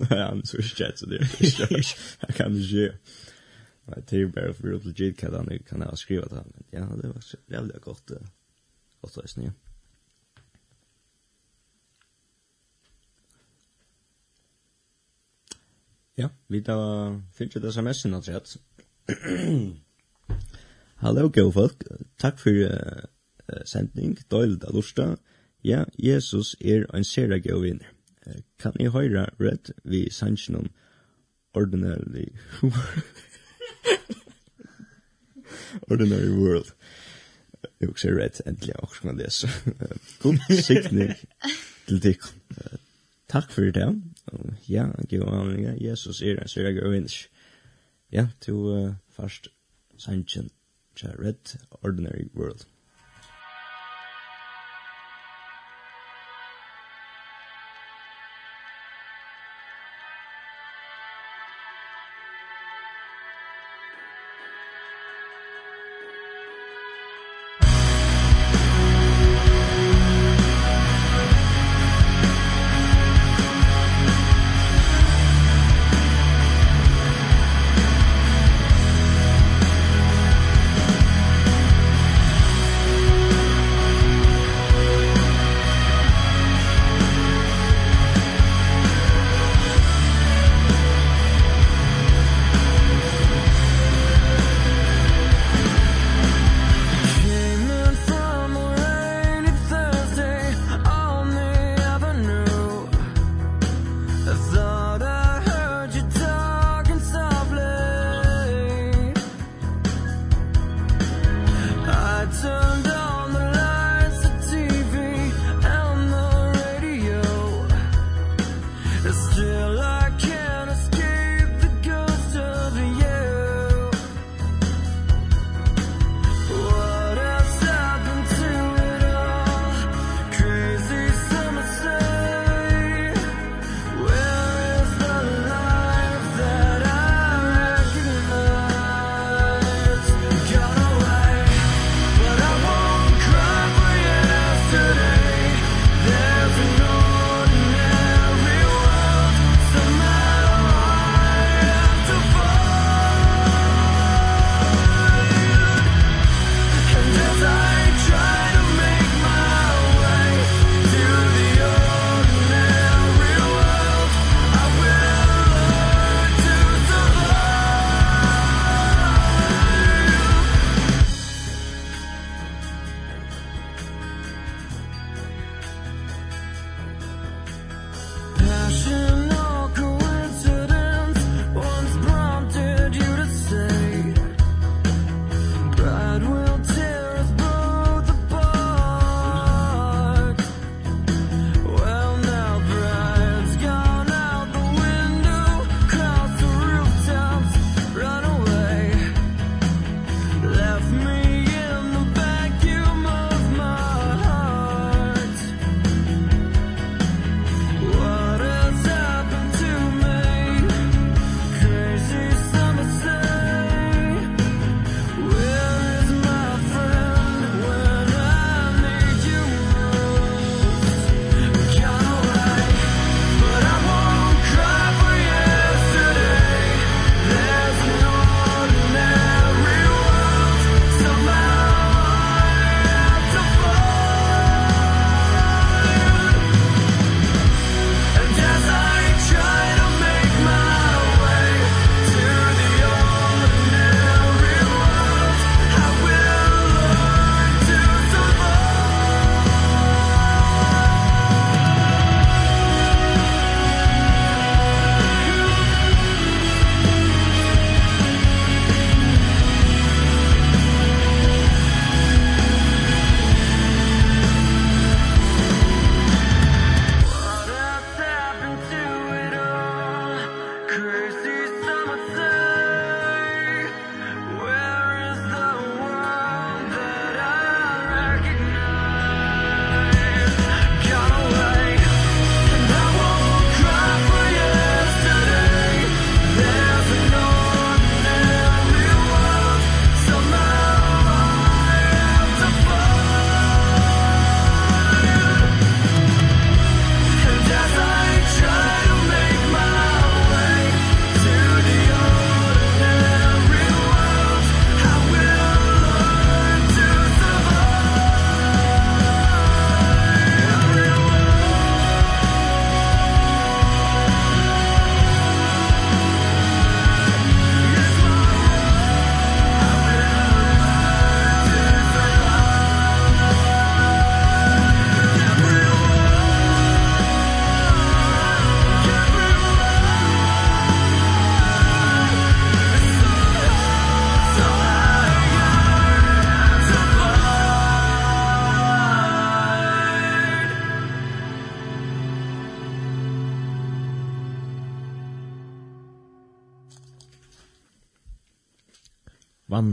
han så skjett, så det er jag kan det ju Nej, det är bare for att legit hva han kan ha skriva det men ja det var så jävla godt gott att snö Ja, vi tar finnes jo det sms-en, altså, Hallo, gode folk. Takk for uh, sending, Døyld av lorsta. Ja, Jesus er en sere gode vinner. Uh, kan jeg høre rett vi sannsyn om ordinary ordinary world. Jeg husker rett endelig jeg også kan lese. God sikning til deg. Uh, takk for det. Uh, ja, gode anledninger. Jesus er en sere gode vinner. Ja, til uh, først sannsyn Red Ordinary World.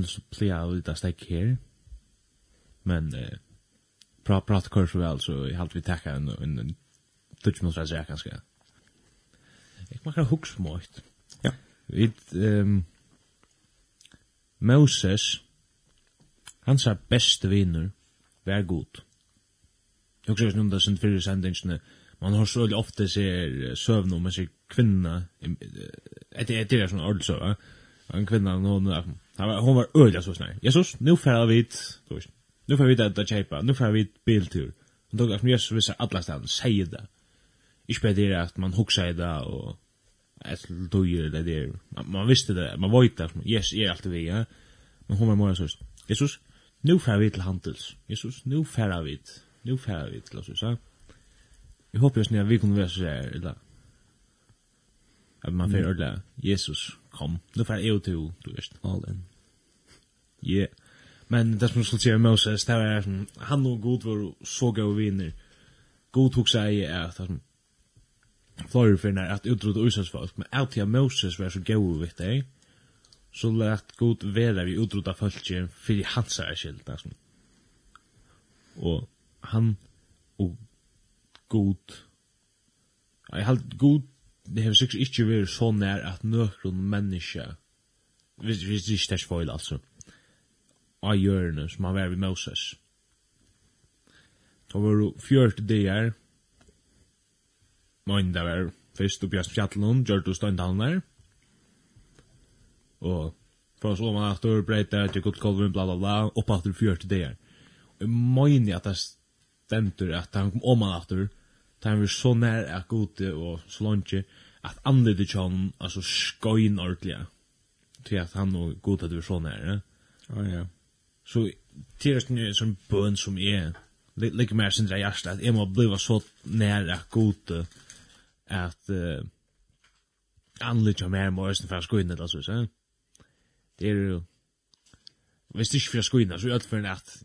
vanligt så plejer jag lite stäck her. Men eh, pra, prata kurs så vel, så jeg halte vi takka en, en, en touch mot rätt jag kanskje. Jeg kan ha hooks mått. Ja. Vid um, Moses hans er beste vinner vær god. Jeg husker ikke noen det sin för sendingsene, man har så veldig ofte ser søvn om en kvinna. Det är det är sån ordel så va. En kvinna hon Han var hon var öliga så snäll. Jesus, nu färd vi vid, du vet. Nu färd vi där att köpa. Nu färd vi biltur. Och då kanske Jesus visar alla stan säger det. Ich bei dir att man huxar det och att du gör det där. Man man visste det, man vet det. Yes, är alltid vi, ja. Men hon var mer så. Jesus, nu färd vi till handels. Jesus, nu färd vi. Nu färd vi till oss, ja. Jag hoppas ni att vi kommer vara så här, eller? Att man får ordla Jesus kom, nu får jag till, du vet, all in. Yeah. Men det som skulle säga Moses, det var som, han och god var så gav vinner. God tog sig att han flöjer för när att utrota Israels folk, men alltid att Moses var så gav vid dig, så lät god vara vi utrota folket för hans er skilt. Och han och god, jag har god det har sikkert ikke vært så nær at nøkron menneske, hvis det ikke er foil, altså, av hjørne som han var ved Moses. Da var det fjørt dager, men det var først oppi av fjallen, gjør du støyndalen der, og fra så man at du breiter, til godt kolven, bla bla bla, opp at du fjørt dager. Og jeg mener at det stendur at han kom om han at da han var så nær at gode og så langt at andre til kjønnen, altså skøyen ordentlig, til at han og gode at du var så nær, ja. Oh, ja. Så til det er sånn bøn som är like mer sin hjärta at jeg må bli så nær at gode at uh, andre anlita mer morsen for skoinnet eller så. så. Det er jo, Hvis det ikke for skoina, så er det for at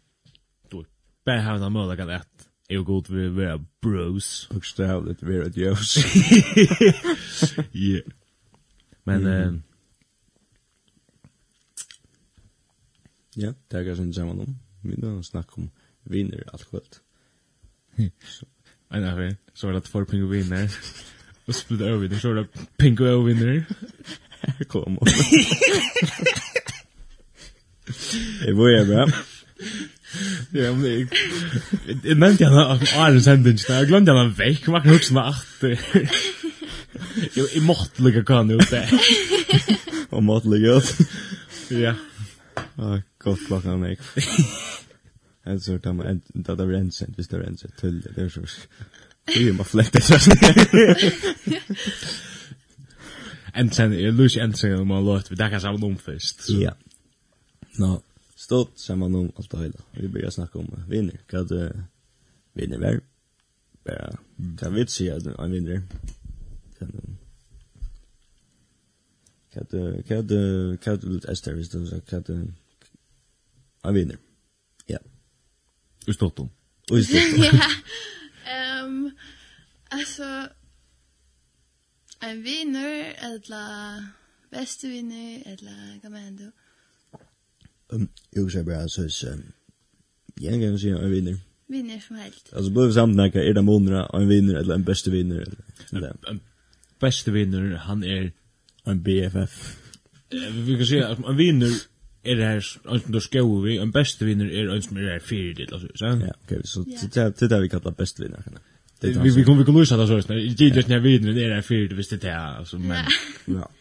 du bare har en mulighet at Jeg går til å være bros. Bokstavligt være et jøs. yeah. Men... Mm. Ja, det er kanskje en sammen om. Vi nå snakke om vinner alt kvöld. Nei, nei, så er det for pingo vinner. Og splitt over vinner, så er det pingo over vinner. Kom. Jeg bor hjemme. Ja, men jeg... Jeg nevnte han av Arens hendingsene, jeg glemte henne vekk, jeg kan ikke hukse meg at... Jeg, jeg måtte lykke hva han gjorde det. Og måtte lykke ut? Ja. Å, godt klokka han meg. Jeg tror det var det var ensendt, hvis det var ensendt, tull, det er så... Vi er bare flekt, det er sånn. Ensendt, jeg lurer ikke ensendt om han låt, vi dekker sammen om først. Ja. Nå, stått samman om alt det hele. Vi började snacka om vinner. Vad det vinner var? Bara, hva vi inte säga att han vinner? Kan Kat kat kat lut ester visst så det, han vinner. Ja. Och stått då. Och stått. Ja. Ehm alltså en vinner eller bäste vinner eller vad menar du? Um, så vill säga så er jag en gång si en vinner. Vinner som helst. Altså, behöver samt näka, är det månaderna och en vinner eller en bästa vinner? Eller, en bästa vinner, han är... En BFF. Vi kan säga att en vinner är det här en som då skåver vi, en bästa vinner är en som är det här så Ja, okej, så det är det vi kallar bästa vinner. Vi vi kommer vi kommer lösa det så här. Det är just när vi är det här visst det är alltså men ja.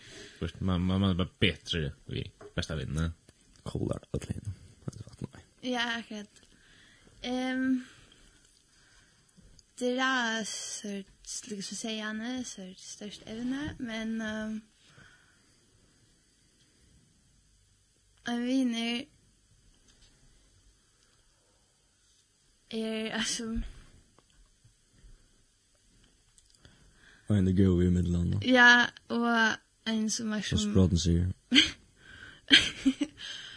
Man man man bara bättre vi bästa vinner kollar alla hinna. Ja, akkurat. Ehm Det er så slik som sier han, så størst evne, men um, en vinner er, altså, Och en go i Midland. Ja, og en som är som... Och spraten säger.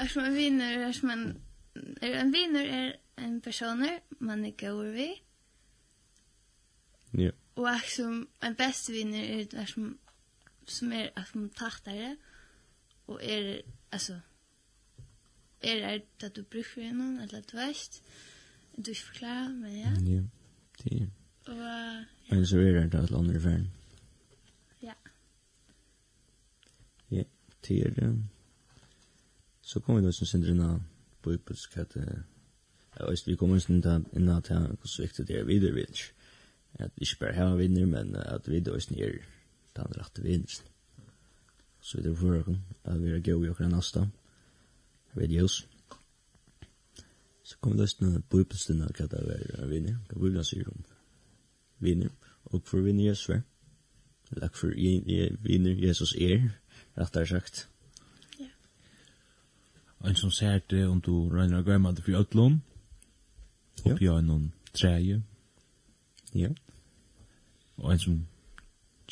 er som en vinner, er som en... Er en vinner er en personer man er går vi. Ja. Og er som en beste vinner er det som som er at man tattar og er, altså, er er det at du bruker innan, eller at du veist, du ikke forklarer, men ja. Ja, det er. Og, ja. Men så er det at andre verden. Ja. Ja, det er det. Så kom vi då som synder innan på uppåt att jag visst vi kommer inn til innan att han hvordan så viktig det er videre vinner? At vi ikke bare har vinner men at vi da også ner den rette vinner. Så vi det for dere, at vi är gå i Vi er videos. Så kommer kom det snö på uppåt den att det er vinner. Hva vi läsa ju om vinner Og for vinner Jesus. Lack för vinner Jesus är rättare sagt en som ser det om du regner å glemme det for ødlån, oppi av noen treje. Ja. Og en som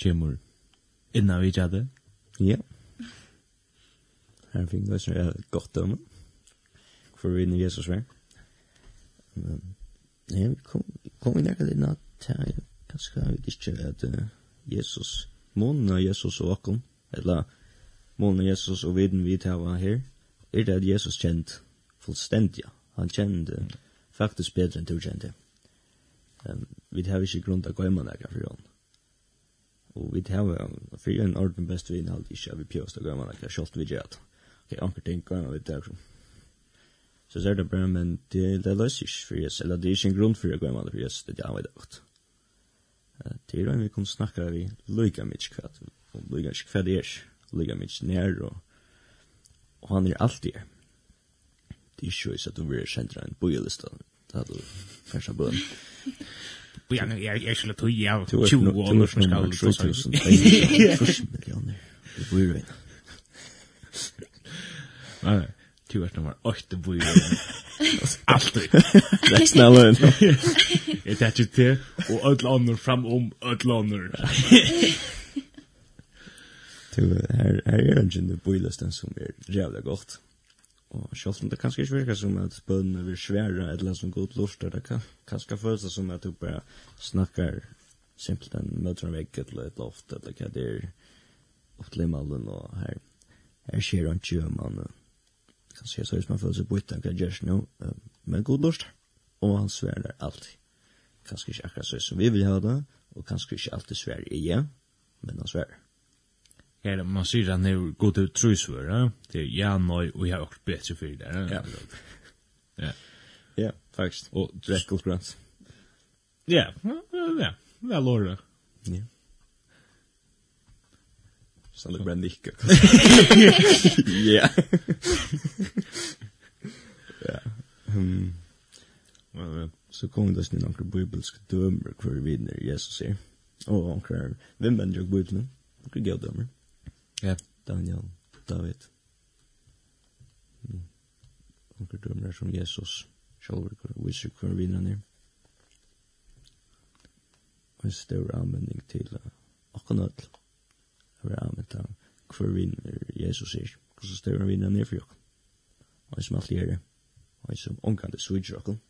kommer innan vi tjadde. Ja. Her fikk det som er godt dømme. For vi er Jesus vær. Men, ja, vi kom, kom vi nærkert litt natt her, kanskje vi ikke at Jesus, månen av Jesus og åkken, eller månen av Jesus og viden vi tar her, er det at Jesus kjent fullstendig. Han kjent mm. faktisk bedre enn du kjent det. Um, vi har ikke grunn til å gå hjemme ekka for han. Og vi har for en orden best vi innhold ikke vi pjøst å gå hjemme ekka, selv vi gjør det. ok, anker ting går hjemme ekka som. Så er det bra, men det, det løser ikke for Jesus, eller det er ikke en grunn for å gå hjemme ekka for Jesus, det er det godt. Det er en vi kan snakke vi lykker mye kvart, og lykker ikke kvart er, lykker mye nær og og han er alltid her. Det er ikke så at du vil kjendre en bojelista, det hadde du kanskje bøn. Bojan, jeg er ikke tog av 20 år som skal du ta seg. millioner, du bor jo inn. Nei, du er nummer 8 bor jo inn. Alltid. Resten av løn. Jeg tar ikke til, og ødlander fram om ødlander. Så her, her er en gynne bøylesten som er jævlig godt. Og selv om det kanskje ikke virker som at bønene vil svære et eller annet som god lort, det kan kanskje føles som at du bare snakker simpelt en møter en vekk eller et loft, eller hva det er opp til himmelen, og her, her skjer han ikke om han kan se så hvis man føler seg bøyt, han kan gjøre seg nå, men god lort, og han sværer alltid. Kanskje ikke akkurat så som vi vil ha det, og kanskje ikke alltid sværer igjen, men han sværer här man ser att nu går till trusvör det er ja nøy, og jeg har også bedre för det ja ja ja faktisk. Og Drexel Grants ja ja väl lorda ja Så det brenner ikke. Ja. Ja. Hm. Well, så kom det sånn noen bibelske dømer hvor vi vinner Jesus her. Og noen hvem er jo bibelen? Noen gøy dømmer. Ja, Daniel, David. Mm. Onker dømmer som Jesus, sjálfur viser hver vinnan er. Og En stor anvending til okken öll. Det var anvendt av hver vinnan Jesus er. Hvordan stor vinnan er for okken. Og en som er gjerne. Og en som omkant er svidger okken.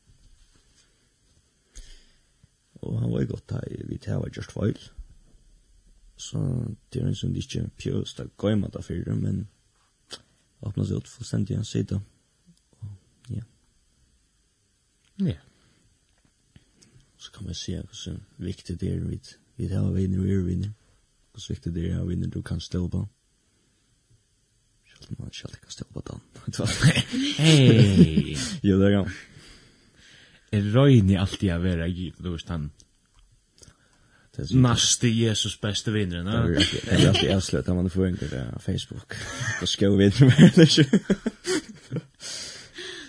Og han var godt da vi tæva just feil. Så det er en som ikke pjøst av gøyma da fyrir, men åpna seg ut fullstendig en sida. Og, Ja. Ja. Så kan man se hvordan viktig det er vid, vid hava vinner og er ærviner. Hvordan viktig det er hava vinner du kan stå på. Sjalt man sjalt kan stå på den. Hei! Jo, det er gammel. Jeg røyni alltid å være gitt, du vet, han. Nasti Jesus beste vinnare, va? Det er alltid äslet när man får en på Facebook. Då skal vi inte mer eller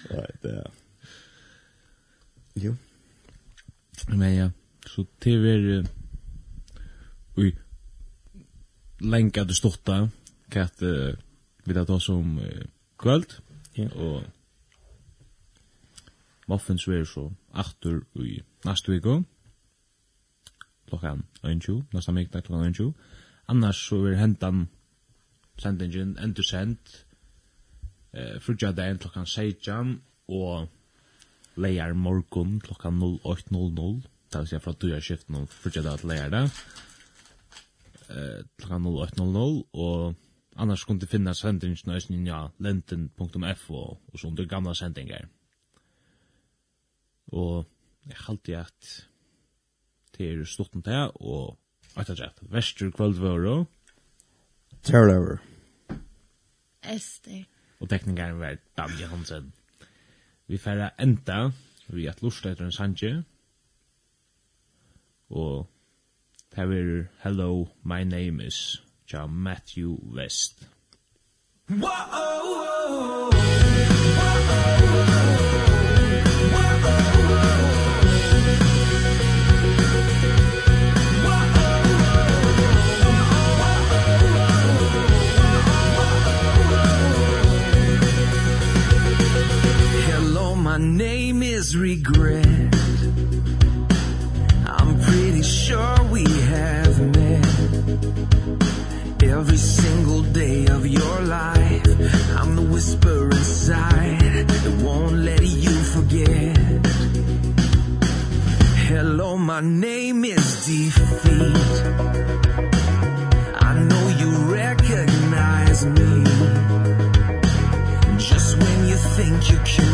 Right there. Jo. Men ja, så det er... Ui, lenka du stotta, kat vi där då som kvöld. Ja. og Muffins så åter i nästa vecka klokkan 1.20, næsta mikdag klokkan 1.20. Annars så er hentan sendingen endur sendt eh, frugja dagen klokkan 16 og leier morgun klokkan 08.00, det vil si fra dyra skiften og frugja dagen til leier det, eh, klokkan 08.00 og annars kunne du finna sendingen nøysen ja, lenten.f og, og sånne gamla sendinger. Og jeg halte at Det er slutten til, og etter rett. Vester kvöldvåro. Terror. Ester. Og teknikeren var David Hansen. Vi færre enda, vi at lustet etter en sanje. Og det er Hello, my name is, John Matthew West. Whoa. is regret. I'm pretty sure we have met. Every single day of your life I'm the whisper inside That won't let you forget. Hello, my name is Defeat. I know you recognize me. Just when you think you can